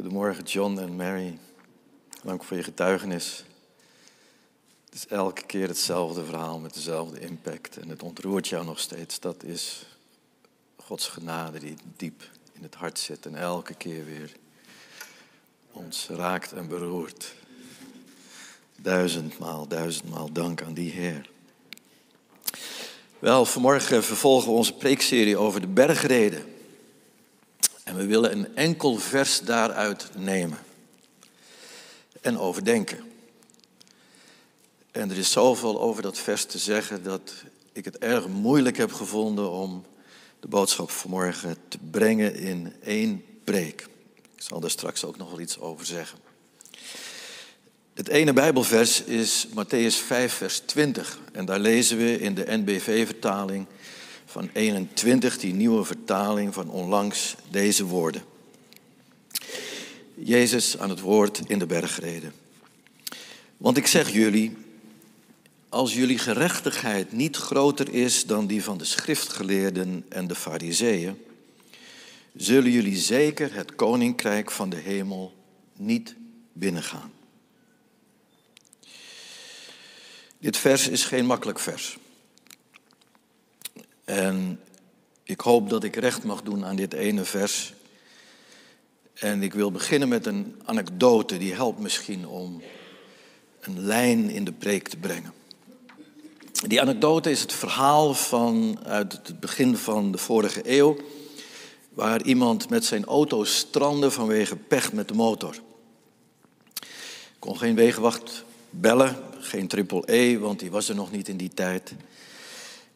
Goedemorgen John en Mary. Dank voor je getuigenis. Het is elke keer hetzelfde verhaal met dezelfde impact en het ontroert jou nog steeds. Dat is Gods genade die diep in het hart zit en elke keer weer ons raakt en beroert. Duizendmaal, duizendmaal dank aan die Heer. Wel, vanmorgen vervolgen we onze preekserie over de bergreden. En we willen een enkel vers daaruit nemen en overdenken. En er is zoveel over dat vers te zeggen dat ik het erg moeilijk heb gevonden om de boodschap vanmorgen te brengen in één preek. Ik zal daar straks ook nog wel iets over zeggen. Het ene Bijbelvers is Matthäus 5, vers 20. En daar lezen we in de NBV-vertaling van 21, die nieuwe vertaling van onlangs, deze woorden. Jezus aan het woord in de bergreden. Want ik zeg jullie, als jullie gerechtigheid niet groter is dan die van de schriftgeleerden en de fariseeën, zullen jullie zeker het koninkrijk van de hemel niet binnengaan. Dit vers is geen makkelijk vers. En ik hoop dat ik recht mag doen aan dit ene vers. En ik wil beginnen met een anekdote die helpt misschien om een lijn in de preek te brengen. Die anekdote is het verhaal van uit het begin van de vorige eeuw, waar iemand met zijn auto strandde vanwege pech met de motor. Kon geen wegenwacht bellen, geen triple E, want die was er nog niet in die tijd.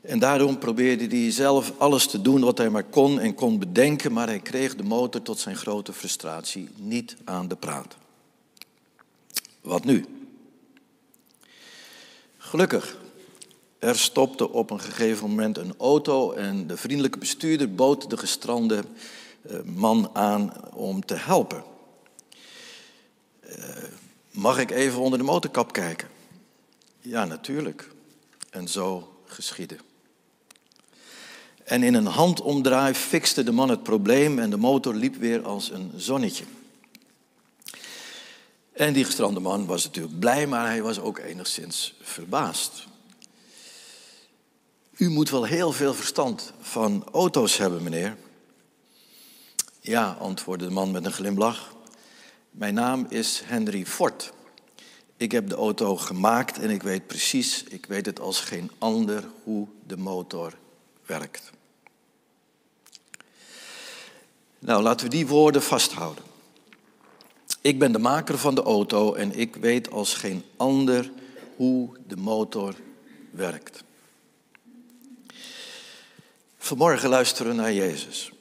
En daarom probeerde hij zelf alles te doen wat hij maar kon en kon bedenken, maar hij kreeg de motor tot zijn grote frustratie niet aan de praat. Wat nu? Gelukkig, er stopte op een gegeven moment een auto en de vriendelijke bestuurder bood de gestrande eh, man aan om te helpen. Eh, mag ik even onder de motorkap kijken? Ja, natuurlijk. En zo geschiedde. En in een handomdraai fixte de man het probleem en de motor liep weer als een zonnetje. En die gestrande man was natuurlijk blij, maar hij was ook enigszins verbaasd. U moet wel heel veel verstand van auto's hebben, meneer. Ja, antwoordde de man met een glimlach. Mijn naam is Henry Ford. Ik heb de auto gemaakt en ik weet precies, ik weet het als geen ander, hoe de motor werkt. Nou, laten we die woorden vasthouden. Ik ben de maker van de auto en ik weet als geen ander hoe de motor werkt. Vanmorgen luisteren naar Jezus.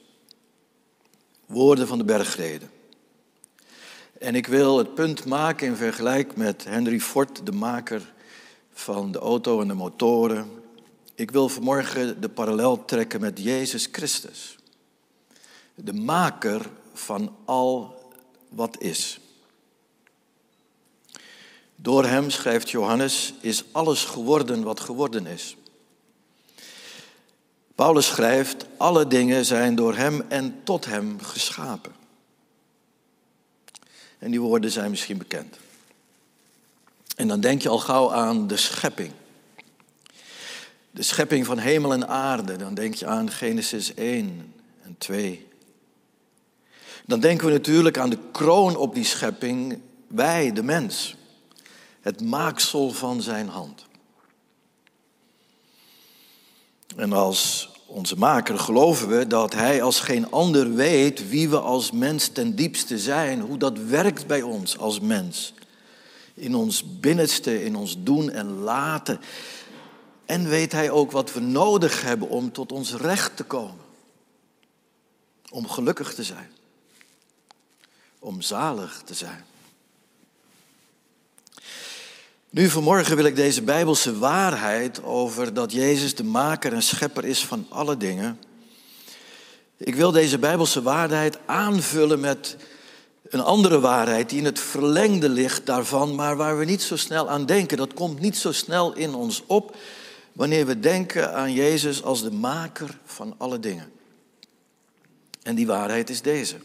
Woorden van de bergreden. En ik wil het punt maken in vergelijk met Henry Ford, de maker van de auto en de motoren. Ik wil vanmorgen de parallel trekken met Jezus Christus. De maker van al wat is. Door hem, schrijft Johannes, is alles geworden wat geworden is. Paulus schrijft, alle dingen zijn door hem en tot hem geschapen. En die woorden zijn misschien bekend. En dan denk je al gauw aan de schepping. De schepping van hemel en aarde. Dan denk je aan Genesis 1 en 2. Dan denken we natuurlijk aan de kroon op die schepping, wij, de mens. Het maaksel van zijn hand. En als onze maker geloven we dat hij als geen ander weet wie we als mens ten diepste zijn, hoe dat werkt bij ons als mens. In ons binnenste, in ons doen en laten. En weet hij ook wat we nodig hebben om tot ons recht te komen. Om gelukkig te zijn. om zalig te zijn. Nu vanmorgen wil ik deze bijbelse waarheid over dat Jezus de maker en schepper is van alle dingen. Ik wil deze bijbelse waarheid aanvullen met een andere waarheid die in het verlengde ligt daarvan, maar waar we niet zo snel aan denken. Dat komt niet zo snel in ons op wanneer we denken aan Jezus als de maker van alle dingen. En die waarheid is deze.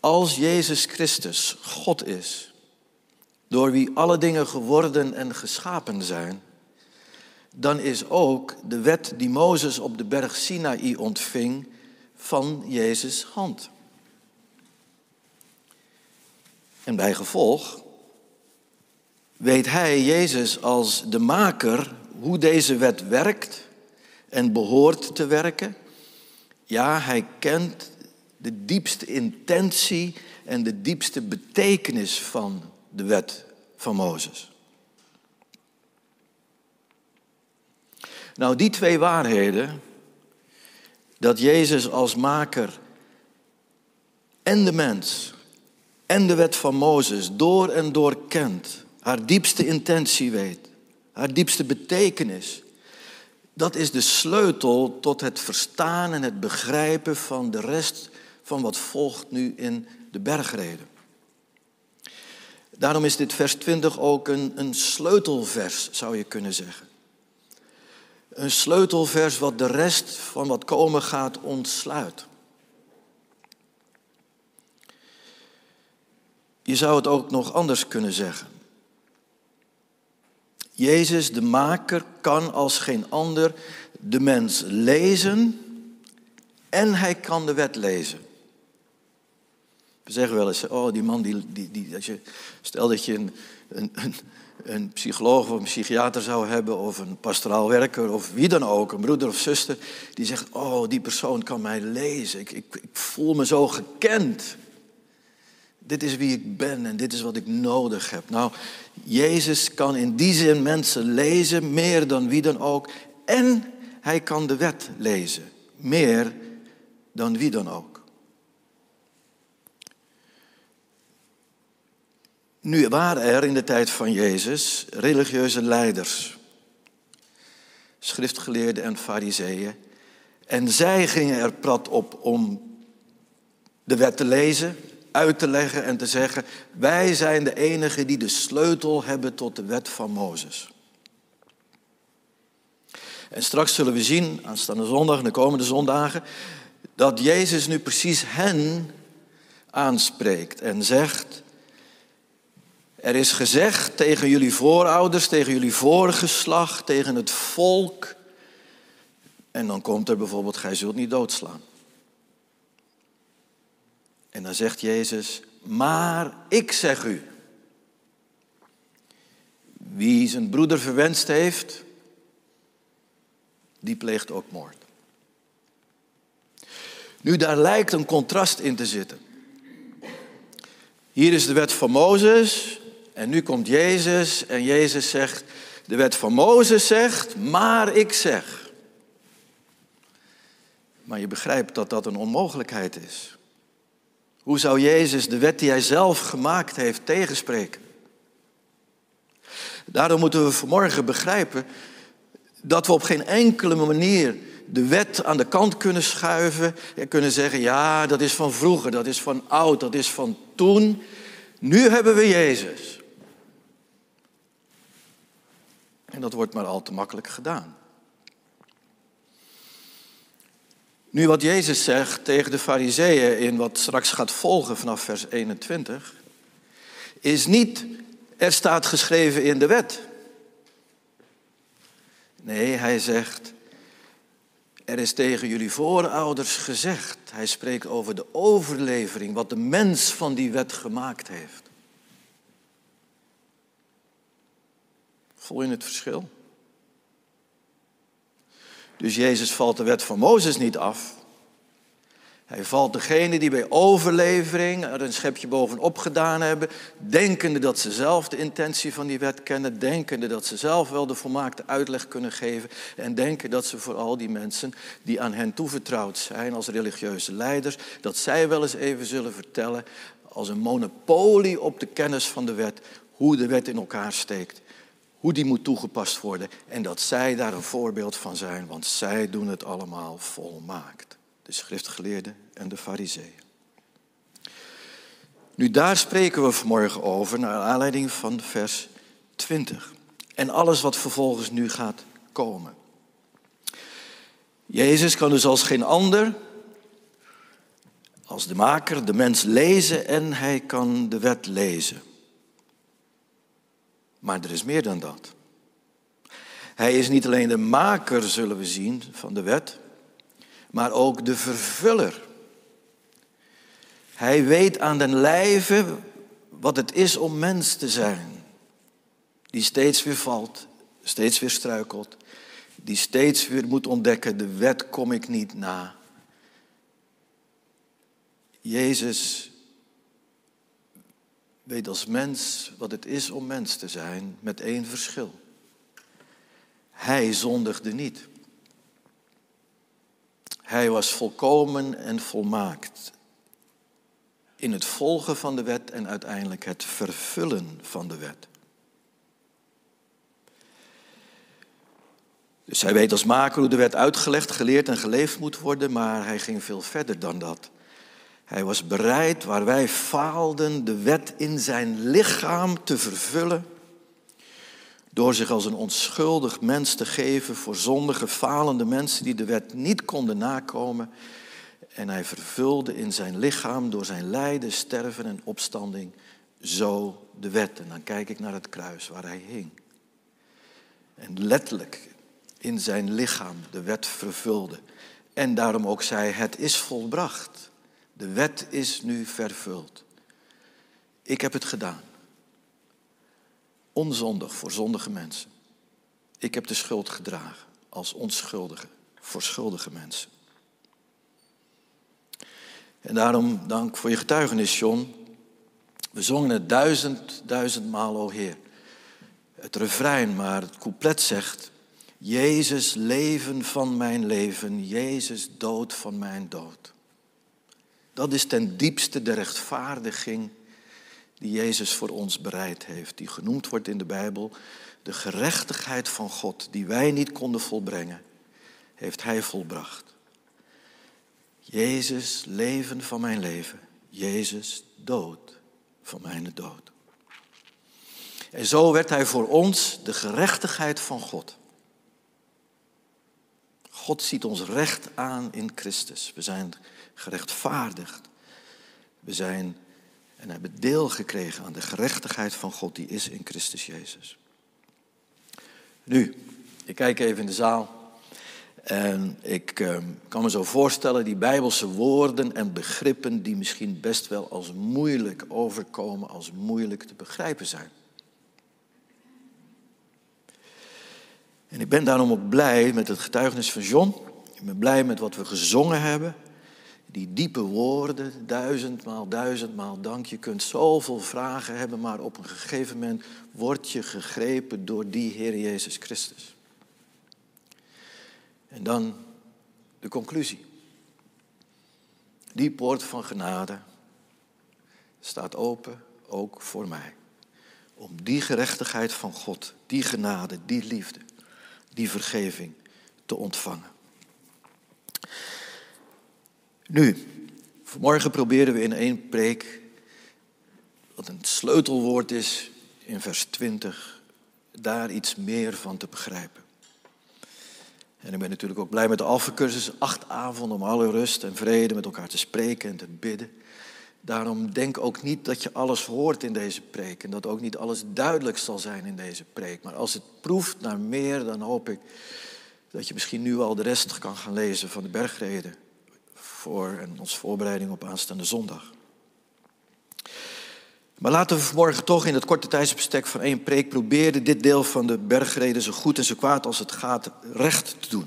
Als Jezus Christus God is, door wie alle dingen geworden en geschapen zijn, dan is ook de wet die Mozes op de berg Sinaï ontving van Jezus' hand. En bij gevolg weet hij, Jezus, als de maker, hoe deze wet werkt en behoort te werken. Ja, hij kent de diepste intentie en de diepste betekenis van de wet van Mozes. Nou, die twee waarheden, dat Jezus als maker en de mens en de wet van Mozes door en door kent, haar diepste intentie weet, haar diepste betekenis, dat is de sleutel tot het verstaan en het begrijpen van de rest van wat volgt nu in de bergreden. Daarom is dit vers 20 ook een, een sleutelvers, zou je kunnen zeggen. Een sleutelvers wat de rest van wat komen gaat ontsluit. Je zou het ook nog anders kunnen zeggen. Jezus, de maker, kan als geen ander de mens lezen en hij kan de wet lezen. We zeggen wel eens, oh die man, die, die, die, als je, stel dat je een, een, een, psycholoog of een psychiater zou hebben of een pastoraal werker of wie dan ook, een broeder of zuster, die zegt, oh die persoon kan mij lezen, ik, ik, ik voel me zo gekend. Dit is wie ik ben en dit is wat ik nodig heb. Nou, Jezus kan in die zin mensen lezen, meer dan wie dan ook. En hij kan de wet lezen, meer dan wie dan ook. Nu waren er in de tijd van Jezus religieuze leiders, schriftgeleerden en fariseeën. En zij gingen er prat op om de wet te lezen, uit te leggen en te zeggen, wij zijn de enigen die de sleutel hebben tot de wet van Mozes. En straks zullen we zien, aanstaande zondag en de komende zondagen, dat Jezus nu precies hen aanspreekt en zegt, er is gezegd tegen jullie voorouders, tegen jullie voorgeslacht, tegen het volk. En dan komt er bijvoorbeeld, gij zult niet doodslaan. En dan zegt Jezus, maar ik zeg u, wie zijn broeder verwenst heeft, die pleegt ook moord. Nu, daar lijkt een contrast in te zitten. Hier is de wet van Mozes en nu komt Jezus en Jezus zegt, de wet van Mozes zegt, maar ik zeg. Maar je begrijpt dat dat een onmogelijkheid is. Hoe zou Jezus de wet die hij zelf gemaakt heeft tegenspreken? Daarom moeten we vanmorgen begrijpen dat we op geen enkele manier de wet aan de kant kunnen schuiven en kunnen zeggen, ja, dat is van vroeger, dat is van oud, dat is van toen. Nu hebben we Jezus. En dat wordt maar al te makkelijk gedaan. Nu wat Jezus zegt tegen de fariseeën in wat straks gaat volgen vanaf vers 21, is niet er staat geschreven in de wet. Nee, hij zegt, er is tegen jullie voorouders gezegd. Hij spreekt over de overlevering, wat de mens van die wet gemaakt heeft. Voel je het verschil? Dus Jezus valt de wet van Mozes niet af. Hij valt degene die bij overlevering er een schepje bovenop gedaan hebben, denkende dat ze zelf de intentie van die wet kennen, denkende dat ze zelf wel de volmaakte uitleg kunnen geven en denken dat ze voor al die mensen die aan hen toevertrouwd zijn als religieuze leiders, dat zij wel eens even zullen vertellen als een monopolie op de kennis van de wet, hoe de wet in elkaar steekt, hoe die moet toegepast worden en dat zij daar een voorbeeld van zijn, want zij doen het allemaal volmaakt de schriftgeleerden en de fariseeën. Nu daar spreken we vanmorgen over naar aanleiding van vers 20 en alles wat vervolgens nu gaat komen. Jezus kan dus als geen ander, als de maker, de mens lezen en hij kan de wet lezen. Maar er is meer dan dat. Hij is niet alleen de maker, zullen we zien, van de wet, maar ook de vervuller. Hij weet aan den lijve wat het is om mens te zijn. Die steeds weer valt, steeds weer struikelt. Die steeds weer moet ontdekken, de wet kom ik niet na. Jezus weet als mens wat het is om mens te zijn met één verschil. Hij zondigde niet. Hij was volkomen en volmaakt in het volgen van de wet en uiteindelijk het vervullen van de wet. Dus hij weet als maker hoe de wet uitgelegd, geleerd en geleefd moet worden, maar hij ging veel verder dan dat. Hij was bereid, waar wij faalden, de wet in zijn lichaam te vervullen door zich als een onschuldig mens te geven voor zondige, falende mensen die de wet niet konden nakomen. En hij vervulde in zijn lichaam door zijn lijden, sterven en opstanding zo de wet. En dan kijk ik naar het kruis waar hij hing. En letterlijk in zijn lichaam de wet vervulde. En daarom ook zei, het is volbracht. De wet is nu vervuld. Ik heb het gedaan. Onzondig voor zondige mensen. Ik heb de schuld gedragen als onschuldige voor schuldige mensen. En daarom dank voor je getuigenis, John. We zongen het duizend, duizendmaal, o Heer. Het refrein, maar het couplet zegt... Jezus, leven van mijn leven, Jezus, dood van mijn dood. Dat is ten diepste de rechtvaardiging die Jezus voor ons bereid heeft, die genoemd wordt in de Bijbel, de gerechtigheid van God, die wij niet konden volbrengen, heeft Hij volbracht. Jezus, leven van mijn leven, Jezus, dood van mijn dood. En zo werd Hij voor ons de gerechtigheid van God. God ziet ons recht aan in Christus. We zijn gerechtvaardigd. We zijn en hebben deel gekregen aan de gerechtigheid van God die is in Christus Jezus. Nu, ik kijk even in de zaal en ik uh, kan me zo voorstellen die bijbelse woorden en begrippen die misschien best wel als moeilijk overkomen, als moeilijk te begrijpen zijn. En ik ben daarom ook blij met het getuigenis van John. Ik ben blij met wat we gezongen hebben die diepe woorden, duizendmaal, duizendmaal dank. Je kunt zoveel vragen hebben, maar op een gegeven moment word je gegrepen door die Heer Jezus Christus. En dan de conclusie. Die poort van genade staat open ook voor mij. Om die gerechtigheid van God, die genade, die liefde, die vergeving te ontvangen. Nu, vanmorgen proberen we in één preek, wat een sleutelwoord is in vers 20, daar iets meer van te begrijpen. En ik ben natuurlijk ook blij met de alfacursus, acht avonden om alle rust en vrede met elkaar te spreken en te bidden. Daarom denk ook niet dat je alles hoort in deze preek en dat ook niet alles duidelijk zal zijn in deze preek. Maar als het proeft naar meer, dan hoop ik dat je misschien nu al de rest kan gaan lezen van de bergreden voor en onze voorbereiding op aanstaande zondag. Maar laten we vanmorgen toch in het korte tijdsbestek van één preek proberen dit deel van de bergreden zo goed en zo kwaad als het gaat recht te doen.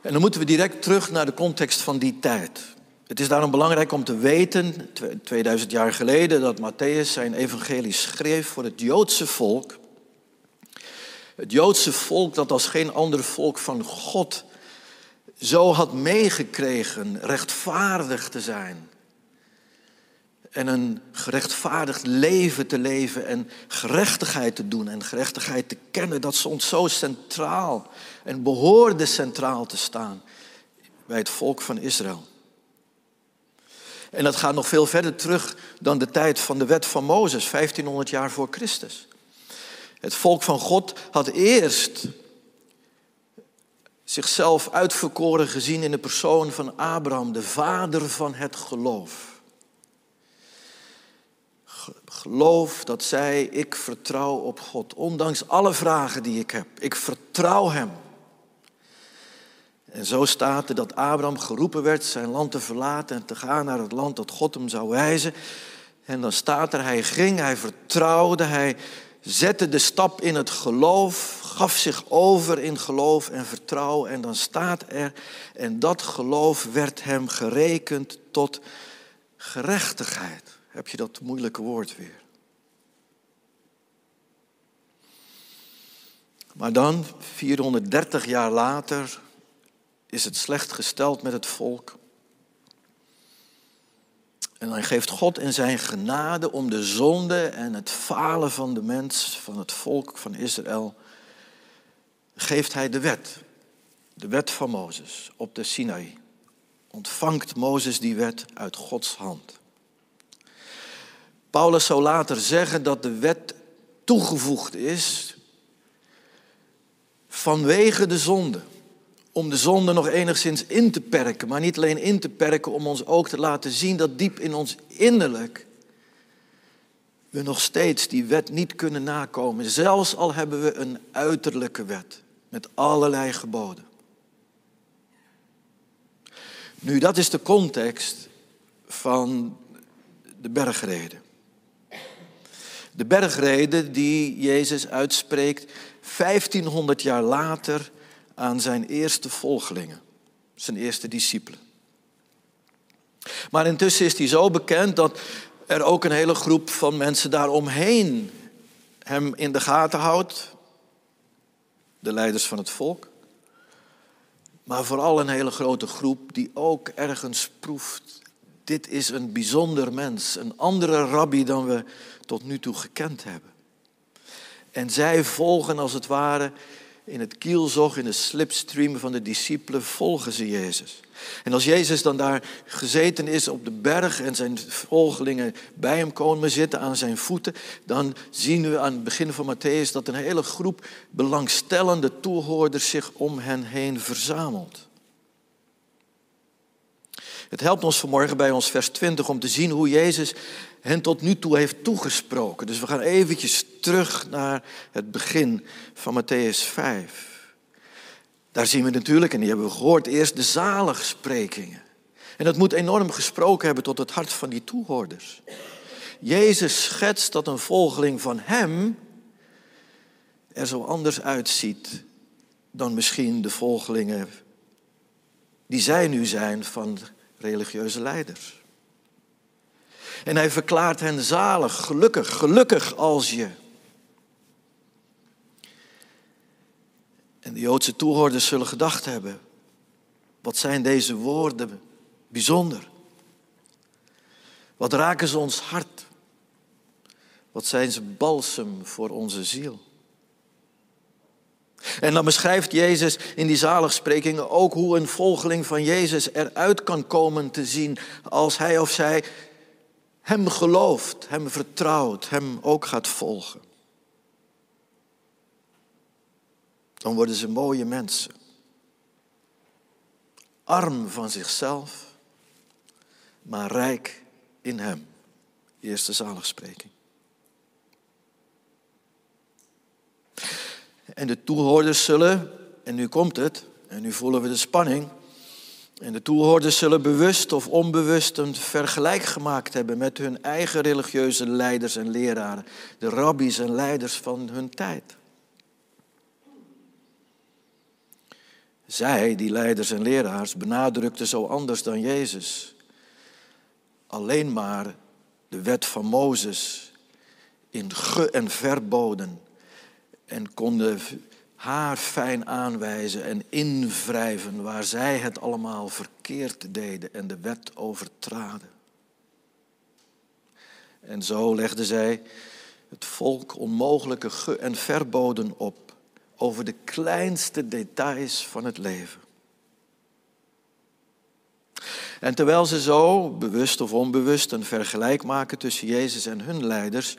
En dan moeten we direct terug naar de context van die tijd. Het is daarom belangrijk om te weten, 2000 jaar geleden, dat Matthäus zijn evangelie schreef voor het Joodse volk. Het Joodse volk dat als geen ander volk van God zo had meegekregen rechtvaardig te zijn. En een gerechtvaardigd leven te leven en gerechtigheid te doen en gerechtigheid te kennen, dat stond zo centraal en behoorde centraal te staan bij het volk van Israël. En dat gaat nog veel verder terug dan de tijd van de wet van Mozes, 1500 jaar voor Christus. Het volk van God had eerst zichzelf uitverkoren gezien in de persoon van Abraham, de vader van het geloof. Geloof dat zij, ik vertrouw op God, ondanks alle vragen die ik heb. Ik vertrouw Hem. En zo staat er dat Abraham geroepen werd zijn land te verlaten en te gaan naar het land dat God hem zou wijzen. En dan staat er, hij ging, hij vertrouwde, hij zette de stap in het geloof, gaf zich over in geloof en vertrouwen. En dan staat er, en dat geloof werd hem gerekend tot gerechtigheid. Heb je dat moeilijke woord weer? Maar dan, 430 jaar later, is het slecht gesteld met het volk. En dan geeft God in zijn genade om de zonde en het falen van de mens, van het volk van Israël, geeft hij de wet. De wet van Mozes op de Sinaï. Ontvangt Mozes die wet uit Gods hand. Paulus zou later zeggen dat de wet toegevoegd is vanwege de zonde om de zonde nog enigszins in te perken. Maar niet alleen in te perken, om ons ook te laten zien dat diep in ons innerlijk we nog steeds die wet niet kunnen nakomen. Zelfs al hebben we een uiterlijke wet met allerlei geboden. Nu, dat is de context van de bergreden. De bergreden die Jezus uitspreekt 1500 jaar later aan zijn eerste volgelingen, zijn eerste discipelen. Maar intussen is hij zo bekend dat er ook een hele groep van mensen daaromheen hem in de gaten houdt. De leiders van het volk. Maar vooral een hele grote groep die ook ergens proeft. Dit is een bijzonder mens, een andere rabbi dan we tot nu toe gekend hebben. En zij volgen als het ware in het kielzog, in de slipstream van de discipelen, volgen ze Jezus. En als Jezus dan daar gezeten is op de berg en zijn volgelingen bij hem komen zitten aan zijn voeten, dan zien we aan het begin van Matthäus dat een hele groep belangstellende toehoorders zich om hen heen verzamelt. Het helpt ons vanmorgen bij ons vers 20 om te zien hoe Jezus hen tot nu toe heeft toegesproken. Dus we gaan eventjes terug naar het begin van Matthäus 5. Daar zien we natuurlijk, en die hebben we gehoord, eerst de zaligsprekingen. En dat moet enorm gesproken hebben tot het hart van die toehoorders. Jezus schetst dat een volgeling van Hem er zo anders uitziet dan misschien de volgelingen die zij nu zijn van religieuze leiders. En hij verklaart hen zalig, gelukkig, gelukkig als je. En de Joodse toehoorders zullen gedacht hebben, wat zijn deze woorden bijzonder? Wat raken ze ons hart? Wat zijn ze balsem voor onze ziel? En dan beschrijft Jezus in die zaligsprekingen ook hoe een volgeling van Jezus eruit kan komen te zien als hij of zij hem gelooft, hem vertrouwt, hem ook gaat volgen. Dan worden ze mooie mensen. Arm van zichzelf, maar rijk in hem. Eerste zaligspreking. En de toehoorders zullen, en nu komt het, en nu voelen we de spanning. En de toehoorders zullen bewust of onbewust een vergelijk gemaakt hebben met hun eigen religieuze leiders en leraren, de rabbies en leiders van hun tijd. Zij, die leiders en leraars, benadrukten zo anders dan Jezus. Alleen maar de wet van Mozes in ge- en verboden en konden haar fijn aanwijzen en invrijven waar zij het allemaal verkeerd deden en de wet overtraden. En zo legden zij het volk onmogelijke ge- en verboden op over de kleinste details van het leven. En terwijl ze zo, bewust of onbewust, een vergelijk maken tussen Jezus en hun leiders,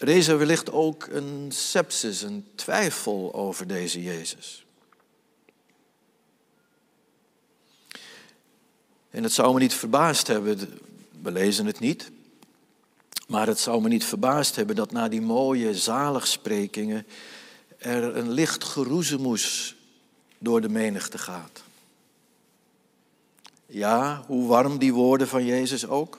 rees wellicht ook een sepsis, een twijfel over deze Jezus. En het zou me niet verbaasd hebben, we lezen het niet, maar het zou me niet verbaasd hebben dat na die mooie zaligsprekingen er een licht geroezemoes door de menigte gaat. Ja, hoe warm die woorden van Jezus ook.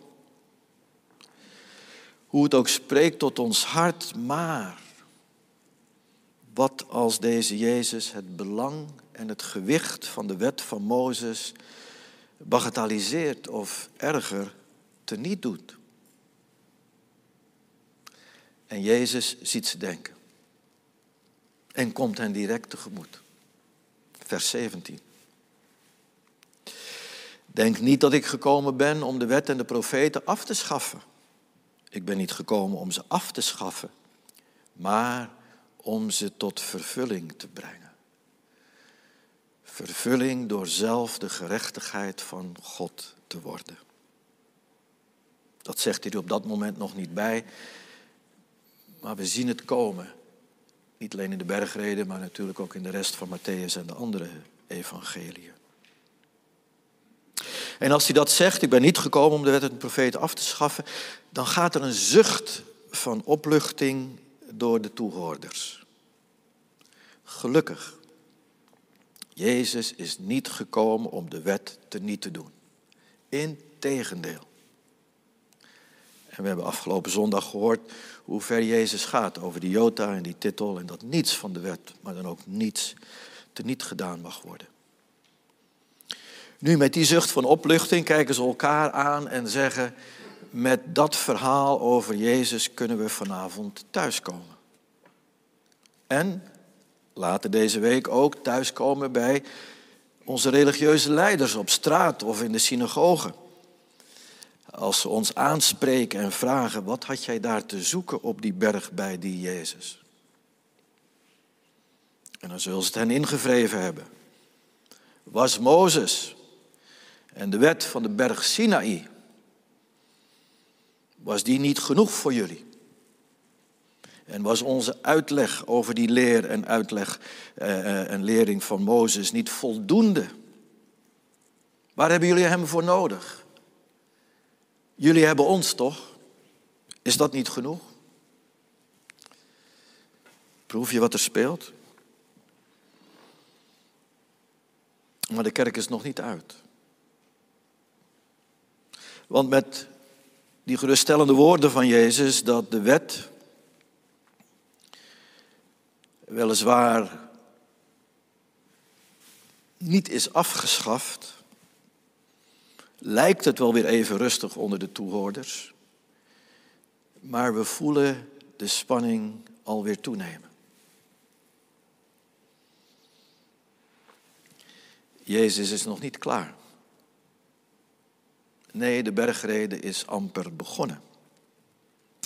Hoe het ook spreekt tot ons hart, maar wat als deze Jezus het belang en het gewicht van de wet van Mozes bagatelliseert of erger teniet doet? En Jezus ziet ze denken en komt hen direct tegemoet. Vers 17. Denk niet dat ik gekomen ben om de wet en de profeten af te schaffen. Ik ben niet gekomen om ze af te schaffen, maar om ze tot vervulling te brengen. Vervulling door zelf de gerechtigheid van God te worden. Dat zegt hij er op dat moment nog niet bij, maar we zien het komen. Niet alleen in de bergreden, maar natuurlijk ook in de rest van Matthäus en de andere evangeliën. En als hij dat zegt, ik ben niet gekomen om de wet en de profeten af te schaffen, dan gaat er een zucht van opluchting door de toehoorders. Gelukkig, Jezus is niet gekomen om de wet te niet te doen. Integendeel. En we hebben afgelopen zondag gehoord hoe ver Jezus gaat over die jota en die titel en dat niets van de wet, maar dan ook niets te niet gedaan mag worden. Nu met die zucht van opluchting kijken ze elkaar aan en zeggen, met dat verhaal over Jezus kunnen we vanavond thuiskomen. En later deze week ook thuiskomen bij onze religieuze leiders op straat of in de synagoge. Als ze ons aanspreken en vragen, wat had jij daar te zoeken op die berg bij die Jezus? En dan zullen ze het hen ingevreven hebben. Was Mozes en de wet van de berg Sinaï, was die niet genoeg voor jullie? En was onze uitleg over die leer en uitleg uh, en lering van Mozes niet voldoende? Waar hebben jullie hem voor nodig? Jullie hebben ons toch? Is dat niet genoeg? Proef je wat er speelt? Maar de kerk is nog niet uit. Want met die geruststellende woorden van Jezus dat de wet weliswaar niet is afgeschaft, lijkt het wel weer even rustig onder de toehoorders, maar we voelen de spanning alweer toenemen. Jezus is nog niet klaar. Nee, de bergreden is amper begonnen.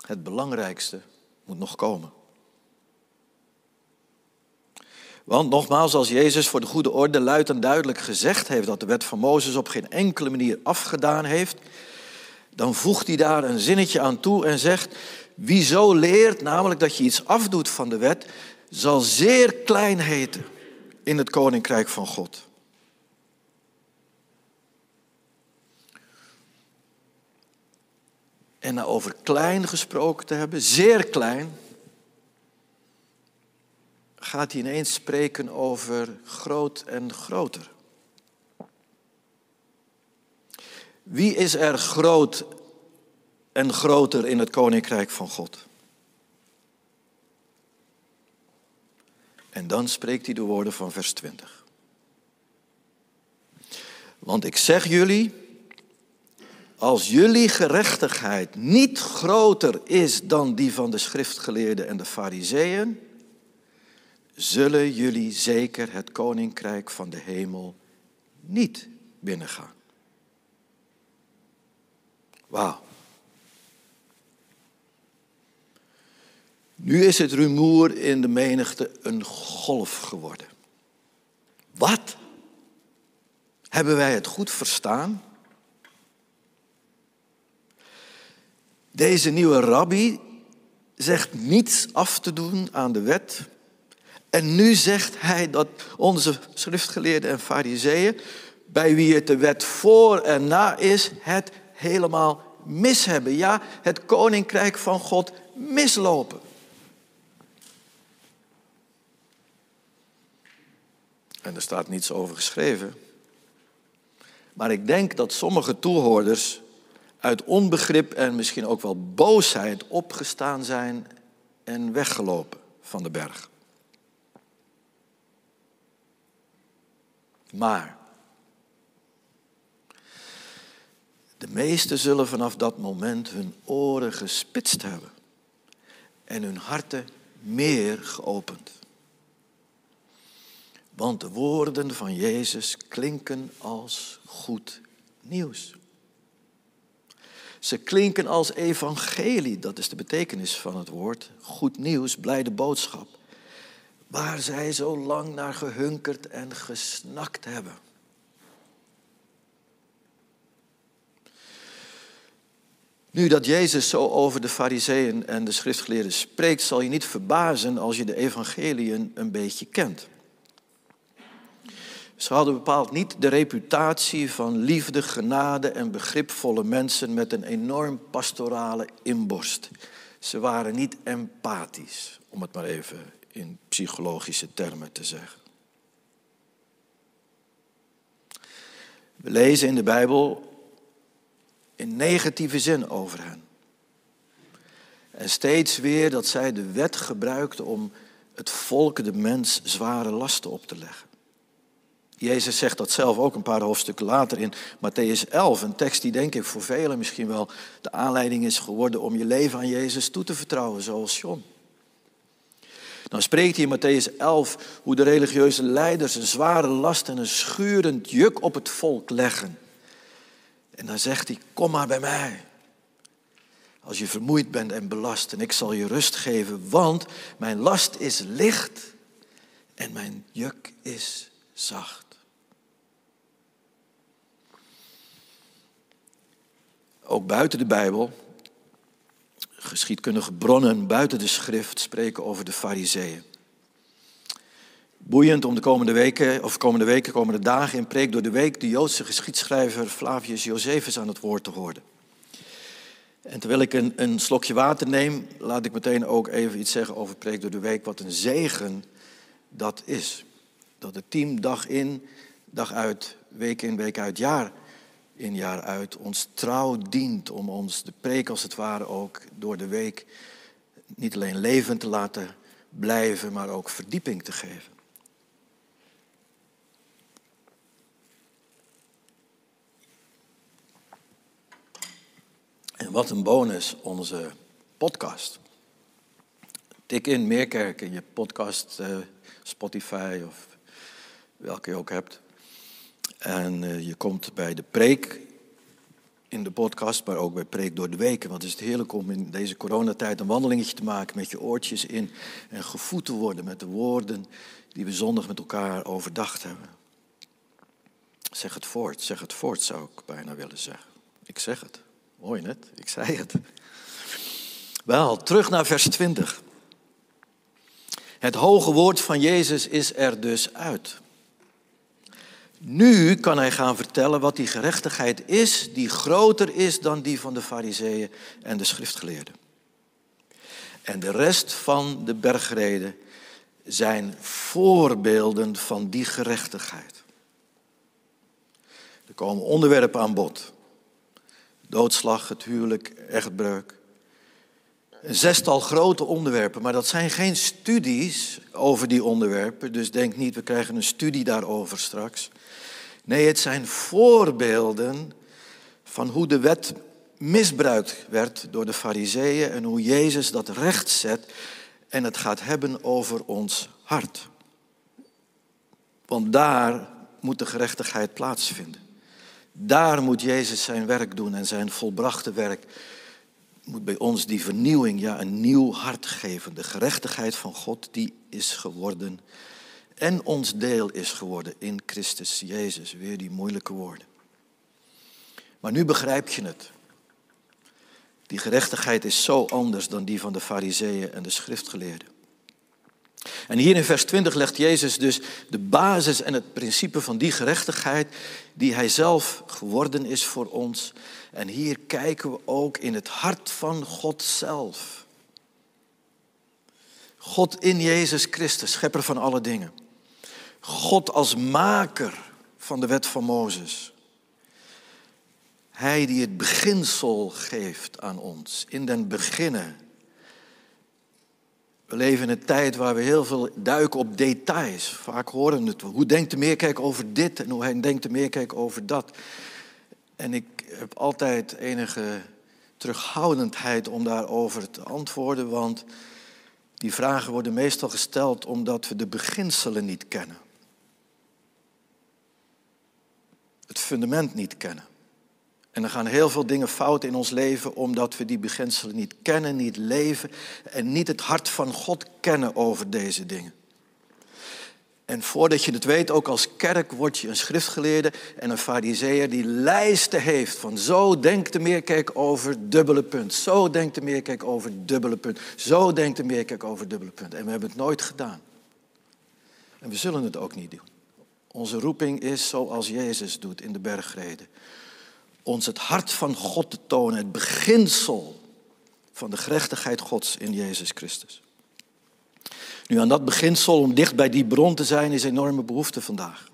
Het belangrijkste moet nog komen. Want nogmaals, als Jezus voor de goede orde luid en duidelijk gezegd heeft dat de wet van Mozes op geen enkele manier afgedaan heeft, dan voegt hij daar een zinnetje aan toe en zegt, wie zo leert, namelijk dat je iets afdoet van de wet, zal zeer klein heten in het koninkrijk van God. En na over klein gesproken te hebben, zeer klein, gaat hij ineens spreken over groot en groter. Wie is er groot en groter in het koninkrijk van God? En dan spreekt hij de woorden van vers 20. Want ik zeg jullie, als jullie gerechtigheid niet groter is dan die van de schriftgeleerden en de fariseeën, zullen jullie zeker het koninkrijk van de hemel niet binnengaan. Wauw. Nu is het rumoer in de menigte een golf geworden. Wat? Hebben wij het goed verstaan? Deze nieuwe rabbi zegt niets af te doen aan de wet. En nu zegt hij dat onze schriftgeleerden en fariseeën, bij wie het de wet voor en na is, het helemaal mis hebben. Ja, het koninkrijk van God mislopen. En er staat niets over geschreven. Maar ik denk dat sommige toehoorders uit onbegrip en misschien ook wel boosheid opgestaan zijn en weggelopen van de berg. Maar de meesten zullen vanaf dat moment hun oren gespitst hebben en hun harten meer geopend. Want de woorden van Jezus klinken als goed nieuws. Ze klinken als evangelie, dat is de betekenis van het woord. Goed nieuws, blijde boodschap. Waar zij zo lang naar gehunkerd en gesnakt hebben. Nu dat Jezus zo over de fariseeën en de schriftgeleerden spreekt, zal je niet verbazen als je de evangeliën een beetje kent. Ze hadden bepaald niet de reputatie van liefde, genade en begripvolle mensen met een enorm pastorale inborst. Ze waren niet empathisch, om het maar even in psychologische termen te zeggen. We lezen in de Bijbel in negatieve zin over hen. En steeds weer dat zij de wet gebruikten om het volk, de mens, zware lasten op te leggen. Jezus zegt dat zelf ook een paar hoofdstukken later in Matthäus 11. Een tekst die denk ik voor velen misschien wel de aanleiding is geworden om je leven aan Jezus toe te vertrouwen, zoals John. Dan spreekt hij in Matthäus 11 hoe de religieuze leiders een zware last en een schurend juk op het volk leggen. En dan zegt hij, kom maar bij mij. Als je vermoeid bent en belast en ik zal je rust geven, want mijn last is licht en mijn juk is zacht. Ook buiten de Bijbel, geschiedkundige bronnen buiten de schrift spreken over de fariseeën. Boeiend om de komende weken, of komende weken, komende dagen in Preek door de Week de Joodse geschiedschrijver Flavius Josephus aan het woord te horen. En terwijl ik een, een slokje water neem, laat ik meteen ook even iets zeggen over Preek door de Week, wat een zegen dat is. Dat het team dag in, dag uit, week in, week uit, jaar in jaar uit ons trouw dient om ons de preek als het ware ook door de week niet alleen levend te laten blijven, maar ook verdieping te geven. En wat een bonus, onze podcast. Tik in Meerkerk in je podcast, uh, Spotify of welke je ook hebt. En uh, je komt bij de preek in de podcast, maar ook bij preek door de weken. Want het is heerlijk om in deze coronatijd een wandelingetje te maken met je oortjes in. En gevoed te worden met de woorden die we zondag met elkaar overdacht hebben. Zeg het voort, zeg het voort zou ik bijna willen zeggen. Ik zeg het. Mooi net, ik zei het. Wel, terug naar vers 20. Het hoge woord van Jezus is er dus uit. Nu kan hij gaan vertellen wat die gerechtigheid is, die groter is dan die van de fariseeën en de schriftgeleerden. En de rest van de bergreden zijn voorbeelden van die gerechtigheid. Er komen onderwerpen aan bod. Doodslag, het huwelijk, echtbreuk. Een zestal grote onderwerpen, maar dat zijn geen studies over die onderwerpen. Dus denk niet, we krijgen een studie daarover straks. Nee, het zijn voorbeelden van hoe de wet misbruikt werd door de fariseeën en hoe Jezus dat recht zet en het gaat hebben over ons hart. Want daar moet de gerechtigheid plaatsvinden. Daar moet Jezus zijn werk doen en zijn volbrachte werk moet bij ons die vernieuwing, ja, een nieuw hart geven. De gerechtigheid van God, die is geworden en ons deel is geworden in Christus Jezus. Weer die moeilijke woorden. Maar nu begrijp je het. Die gerechtigheid is zo anders dan die van de fariseeën en de schriftgeleerden. En hier in vers 20 legt Jezus dus de basis en het principe van die gerechtigheid die Hij zelf geworden is voor ons. En hier kijken we ook in het hart van God zelf. God in Jezus Christus, schepper van alle dingen. God als maker van de wet van Mozes. Hij die het beginsel geeft aan ons. In den beginnen we leven in een tijd waar we heel veel duiken op details. Vaak horen het. Hoe denkt de meerkijk over dit en hoe denkt de meerkijk over dat? En ik heb altijd enige terughoudendheid om daarover te antwoorden, want die vragen worden meestal gesteld omdat we de beginselen niet kennen. Het fundament niet kennen. En er gaan heel veel dingen fout in ons leven omdat we die beginselen niet kennen, niet leven en niet het hart van God kennen over deze dingen. En voordat je het weet, ook als kerk word je een schriftgeleerde en een fariseer die lijsten heeft van zo denkt de meerkerk over dubbele punt, zo denkt de meerkerk over dubbele punt, zo denkt de meerkerk over dubbele punt. En we hebben het nooit gedaan. En we zullen het ook niet doen. Onze roeping is zoals Jezus doet in de bergreden ons het hart van God te tonen, het beginsel van de gerechtigheid Gods in Jezus Christus. Nu aan dat beginsel, om dicht bij die bron te zijn, is enorme behoefte vandaag.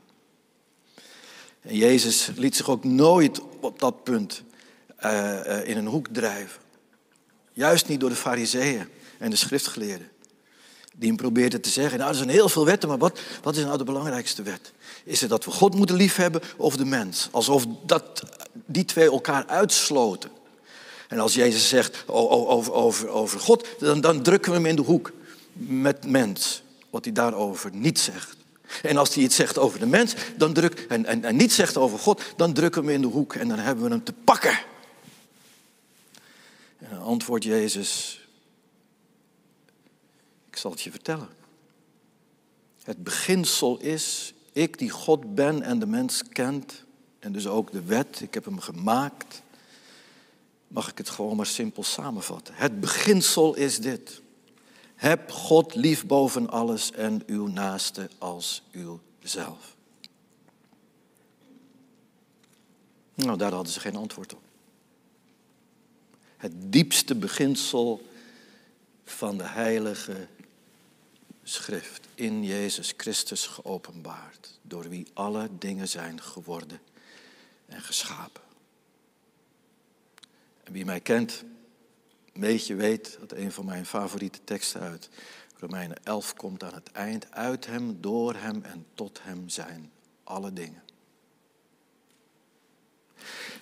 En Jezus liet zich ook nooit op dat punt uh, uh, in een hoek drijven. Juist niet door de fariseeën en de schriftgeleerden. Die hem probeerden te zeggen, nou er zijn heel veel wetten, maar wat, wat is nou de belangrijkste wet? Is het dat we God moeten liefhebben of de mens? Alsof dat, die twee elkaar uitsloten. En als Jezus zegt over, over, over God, dan, dan drukken we hem in de hoek met mens. Wat hij daarover niet zegt. En als hij iets zegt over de mens dan druk, en, en, en niet zegt over God, dan drukken we hem in de hoek en dan hebben we hem te pakken. En dan antwoordt Jezus, zal het je vertellen. Het beginsel is, ik die God ben en de mens kent, en dus ook de wet, ik heb hem gemaakt, mag ik het gewoon maar simpel samenvatten. Het beginsel is dit. Heb God lief boven alles en uw naaste als uwzelf. Nou, daar hadden ze geen antwoord op. Het diepste beginsel van de heilige schrift in Jezus Christus geopenbaard, door wie alle dingen zijn geworden en geschapen. En wie mij kent, een beetje weet dat een van mijn favoriete teksten uit Romeinen 11 komt aan het eind. Uit hem, door hem en tot hem zijn alle dingen.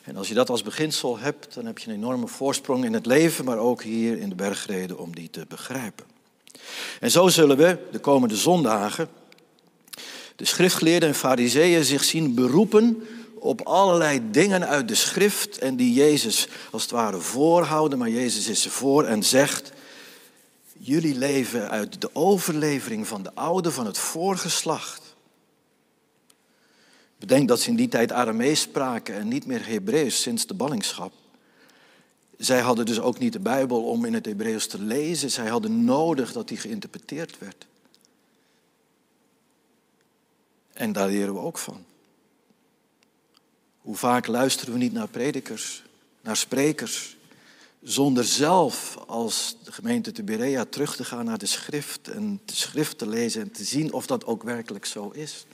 En als je dat als beginsel hebt, dan heb je een enorme voorsprong in het leven, maar ook hier in de bergreden om die te begrijpen. En zo zullen we de komende zondagen de schriftgeleerden en fariseeën zich zien beroepen op allerlei dingen uit de schrift en die Jezus als het ware voorhouden, maar Jezus is ze voor en zegt, jullie leven uit de overlevering van de oude, van het voorgeslacht. Bedenk dat ze in die tijd Aramees spraken en niet meer Hebreeuws sinds de ballingschap. Zij hadden dus ook niet de Bijbel om in het Hebreeuws te lezen. Zij hadden nodig dat die geïnterpreteerd werd. En daar leren we ook van. Hoe vaak luisteren we niet naar predikers, naar sprekers, zonder zelf als de gemeente te Berea terug te gaan naar de schrift en de schrift te lezen en te zien of dat ook werkelijk zo is.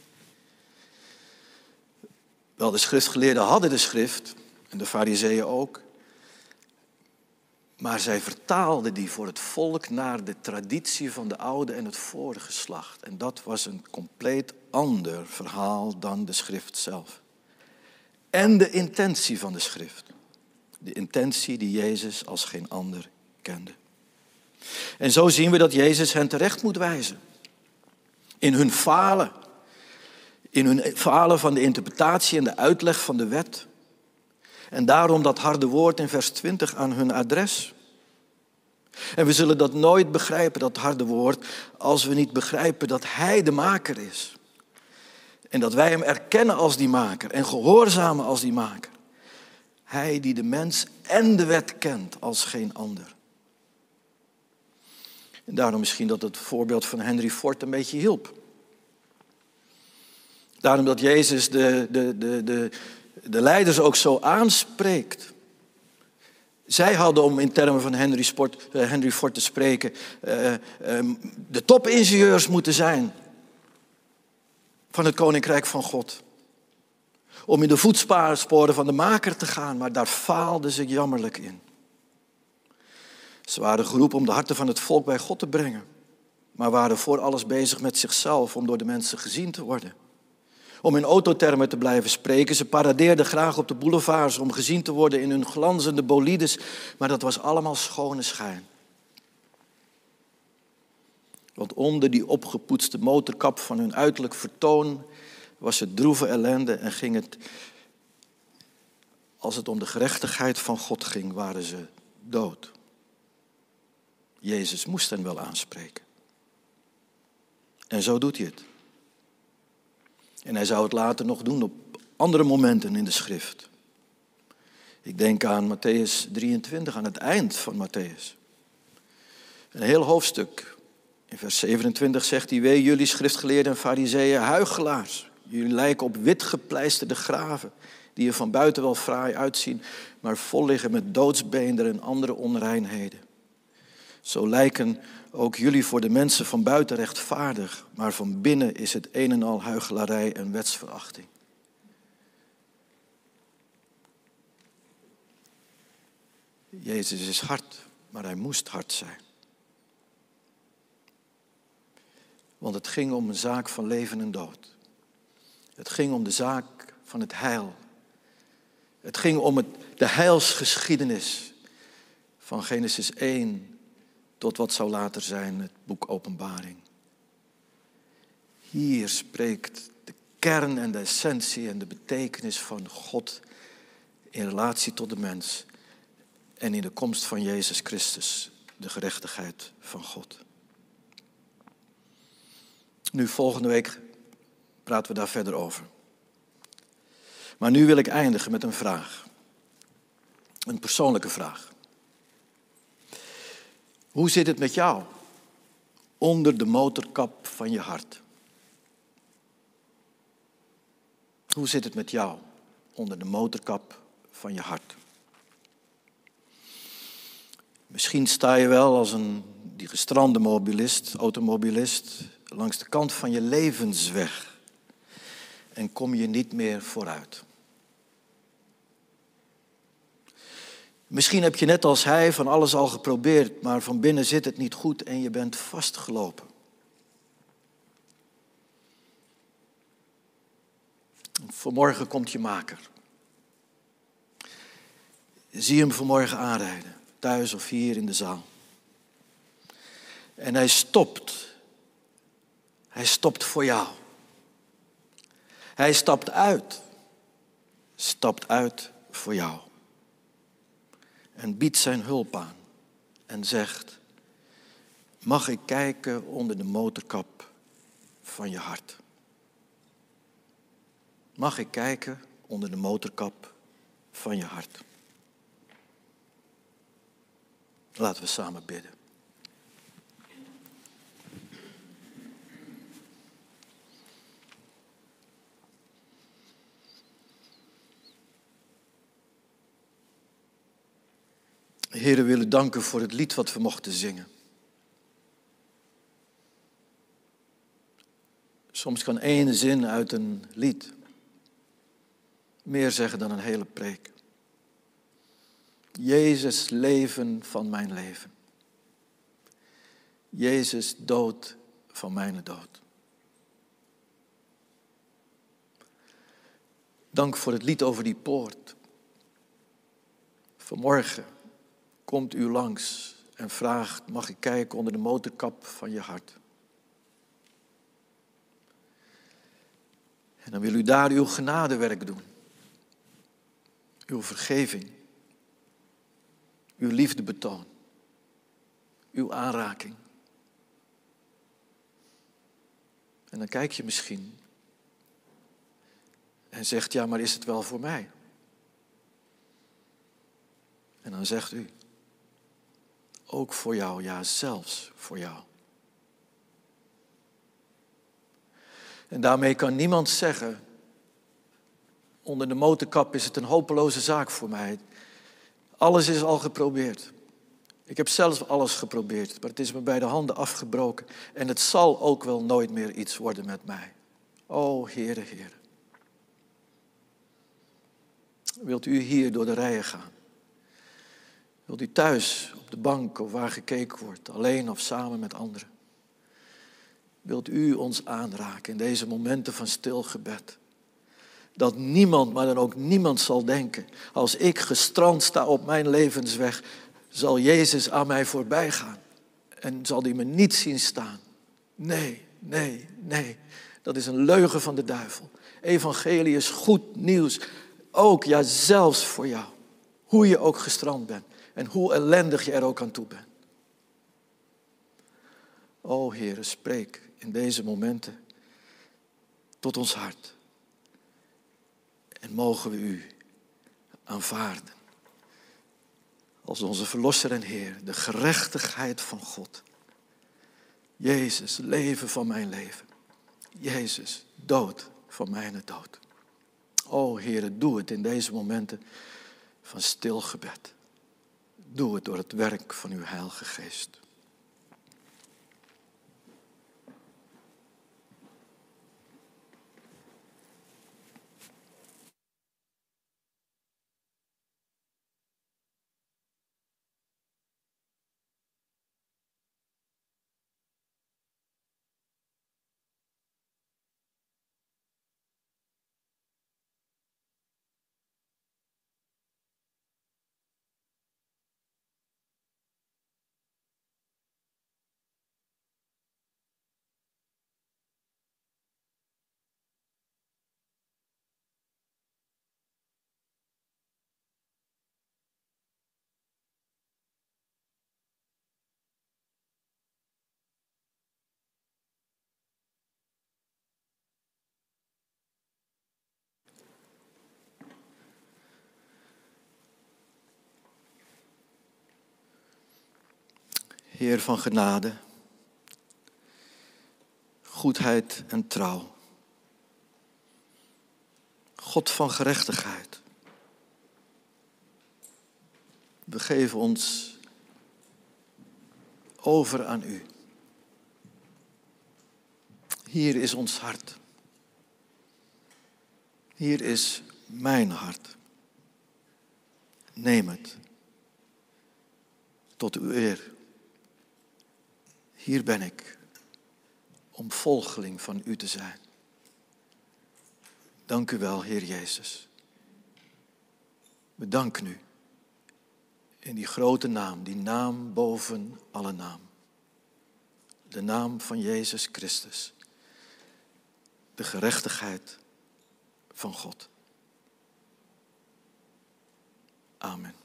Wel, de schriftgeleerden hadden de schrift en de fariseeën ook. Maar zij vertaalden die voor het volk naar de traditie van de oude en het vorige geslacht. En dat was een compleet ander verhaal dan de schrift zelf. en de intentie van de schrift. De intentie die Jezus als geen ander kende. En zo zien we dat Jezus hen terecht moet wijzen. In hun falen. In hun falen van de interpretatie en de uitleg van de wet. En daarom dat harde woord in vers 20 aan hun adres. En we zullen dat nooit begrijpen, dat harde woord, als we niet begrijpen dat Hij de maker is. En dat wij Hem erkennen als die maker en gehoorzamen als die maker. Hij die de mens en de wet kent als geen ander. En daarom misschien dat het voorbeeld van Henry Ford een beetje hielp. Daarom dat Jezus de, de, de, de, de leiders ook zo aanspreekt. Zij hadden, om in termen van Henry, Sport, uh, Henry Ford te spreken, uh, um, de topingenieurs moeten zijn van het Koninkrijk van God. Om in de voetsporen van de maker te gaan, maar daar faalden ze jammerlijk in. Ze waren geroepen om de harten van het volk bij God te brengen, maar waren voor alles bezig met zichzelf om door de mensen gezien te worden. Om in autothermen te blijven spreken, ze paradeerden graag op de boulevards om gezien te worden in hun glanzende bolides, maar dat was allemaal schone schijn. Want onder die opgepoetste motorkap van hun uiterlijk vertoon was het droeve ellende en ging het, als het om de gerechtigheid van God ging, waren ze dood. Jezus moest hen wel aanspreken. En zo doet hij het. En hij zou het later nog doen op andere momenten in de schrift. Ik denk aan Matthäus 23, aan het eind van Matthäus. Een heel hoofdstuk. In vers 27 zegt hij, wee jullie schriftgeleerden en fariseeën, huigelaars. Jullie lijken op wit gepleisterde graven, die er van buiten wel fraai uitzien, maar vol liggen met doodsbeenderen en andere onreinheden. Zo lijken ook jullie voor de mensen van buiten rechtvaardig, maar van binnen is het een en al huichelarij en wetsverachting. Jezus is hard, maar hij moest hard zijn. Want het ging om een zaak van leven en dood. Het ging om de zaak van het heil. Het ging om het, de heilsgeschiedenis van Genesis 1 tot wat zou later zijn het boek Openbaring. Hier spreekt de kern en de essentie en de betekenis van God in relatie tot de mens en in de komst van Jezus Christus, de gerechtigheid van God. Nu, volgende week praten we daar verder over. Maar nu wil ik eindigen met een vraag. Een persoonlijke vraag. Hoe zit het met jou? Onder de motorkap van je hart. Hoe zit het met jou? Onder de motorkap van je hart. Misschien sta je wel als een die gestrande mobilist, automobilist, langs de kant van je levensweg en kom je niet meer vooruit. Misschien heb je net als hij van alles al geprobeerd, maar van binnen zit het niet goed en je bent vastgelopen. Vanmorgen komt je maker. Zie hem vanmorgen aanrijden, thuis of hier in de zaal. En hij stopt. Hij stopt voor jou. Hij stapt uit. Stapt uit voor jou en biedt zijn hulp aan en zegt, mag ik kijken onder de motorkap van je hart? Mag ik kijken onder de motorkap van je hart? Laten we samen bidden. Heer, we willen danken voor het lied wat we mochten zingen. Soms kan één zin uit een lied meer zeggen dan een hele preek. Jezus leven van mijn leven. Jezus dood van mijn dood. Dank voor het lied over die poort. Vanmorgen komt u langs en vraagt: mag ik kijken onder de motorkap van je hart? En dan wil u daar uw genadewerk doen. Uw vergeving. Uw liefde betoon. Uw aanraking. En dan kijk je misschien en zegt, ja, maar is het wel voor mij? En dan zegt u, ook voor jou, ja, zelfs voor jou. En daarmee kan niemand zeggen, onder de motorkap is het een hopeloze zaak voor mij. Alles is al geprobeerd. Ik heb zelfs alles geprobeerd, maar het is me bij de handen afgebroken. En het zal ook wel nooit meer iets worden met mij. O, Heere, Heere. Wilt u hier door de rijen gaan? Wilt u thuis op de bank of waar gekeken wordt, alleen of samen met anderen? Wilt u ons aanraken in deze momenten van stil gebed? Dat niemand, maar dan ook niemand zal denken, als ik gestrand sta op mijn levensweg, zal Jezus aan mij voorbij gaan en zal hij me niet zien staan. Nee, nee, nee. Dat is een leugen van de duivel. Evangelie is goed nieuws. Ook, ja, zelfs voor jou. Hoe je ook gestrand bent en hoe ellendig je er ook aan toe bent. O Heere, spreek in deze momenten tot ons hart. En mogen we u aanvaarden als onze Verlosser en Heer, de gerechtigheid van God. Jezus, leven van mijn leven. Jezus, dood van mijn dood. O Heer, doe het in deze momenten van stil gebed. Doe het door het werk van uw Heilige Geest. Heer van genade, goedheid en trouw. God van gerechtigheid. We geven ons over aan U. Hier is ons hart. Hier is mijn hart. Neem het. Tot uw eer. Hier ben ik om volgeling van u te zijn. Dank u wel, Heer Jezus. We danken u in die grote naam, die naam boven alle naam. De naam van Jezus Christus. De gerechtigheid van God. Amen.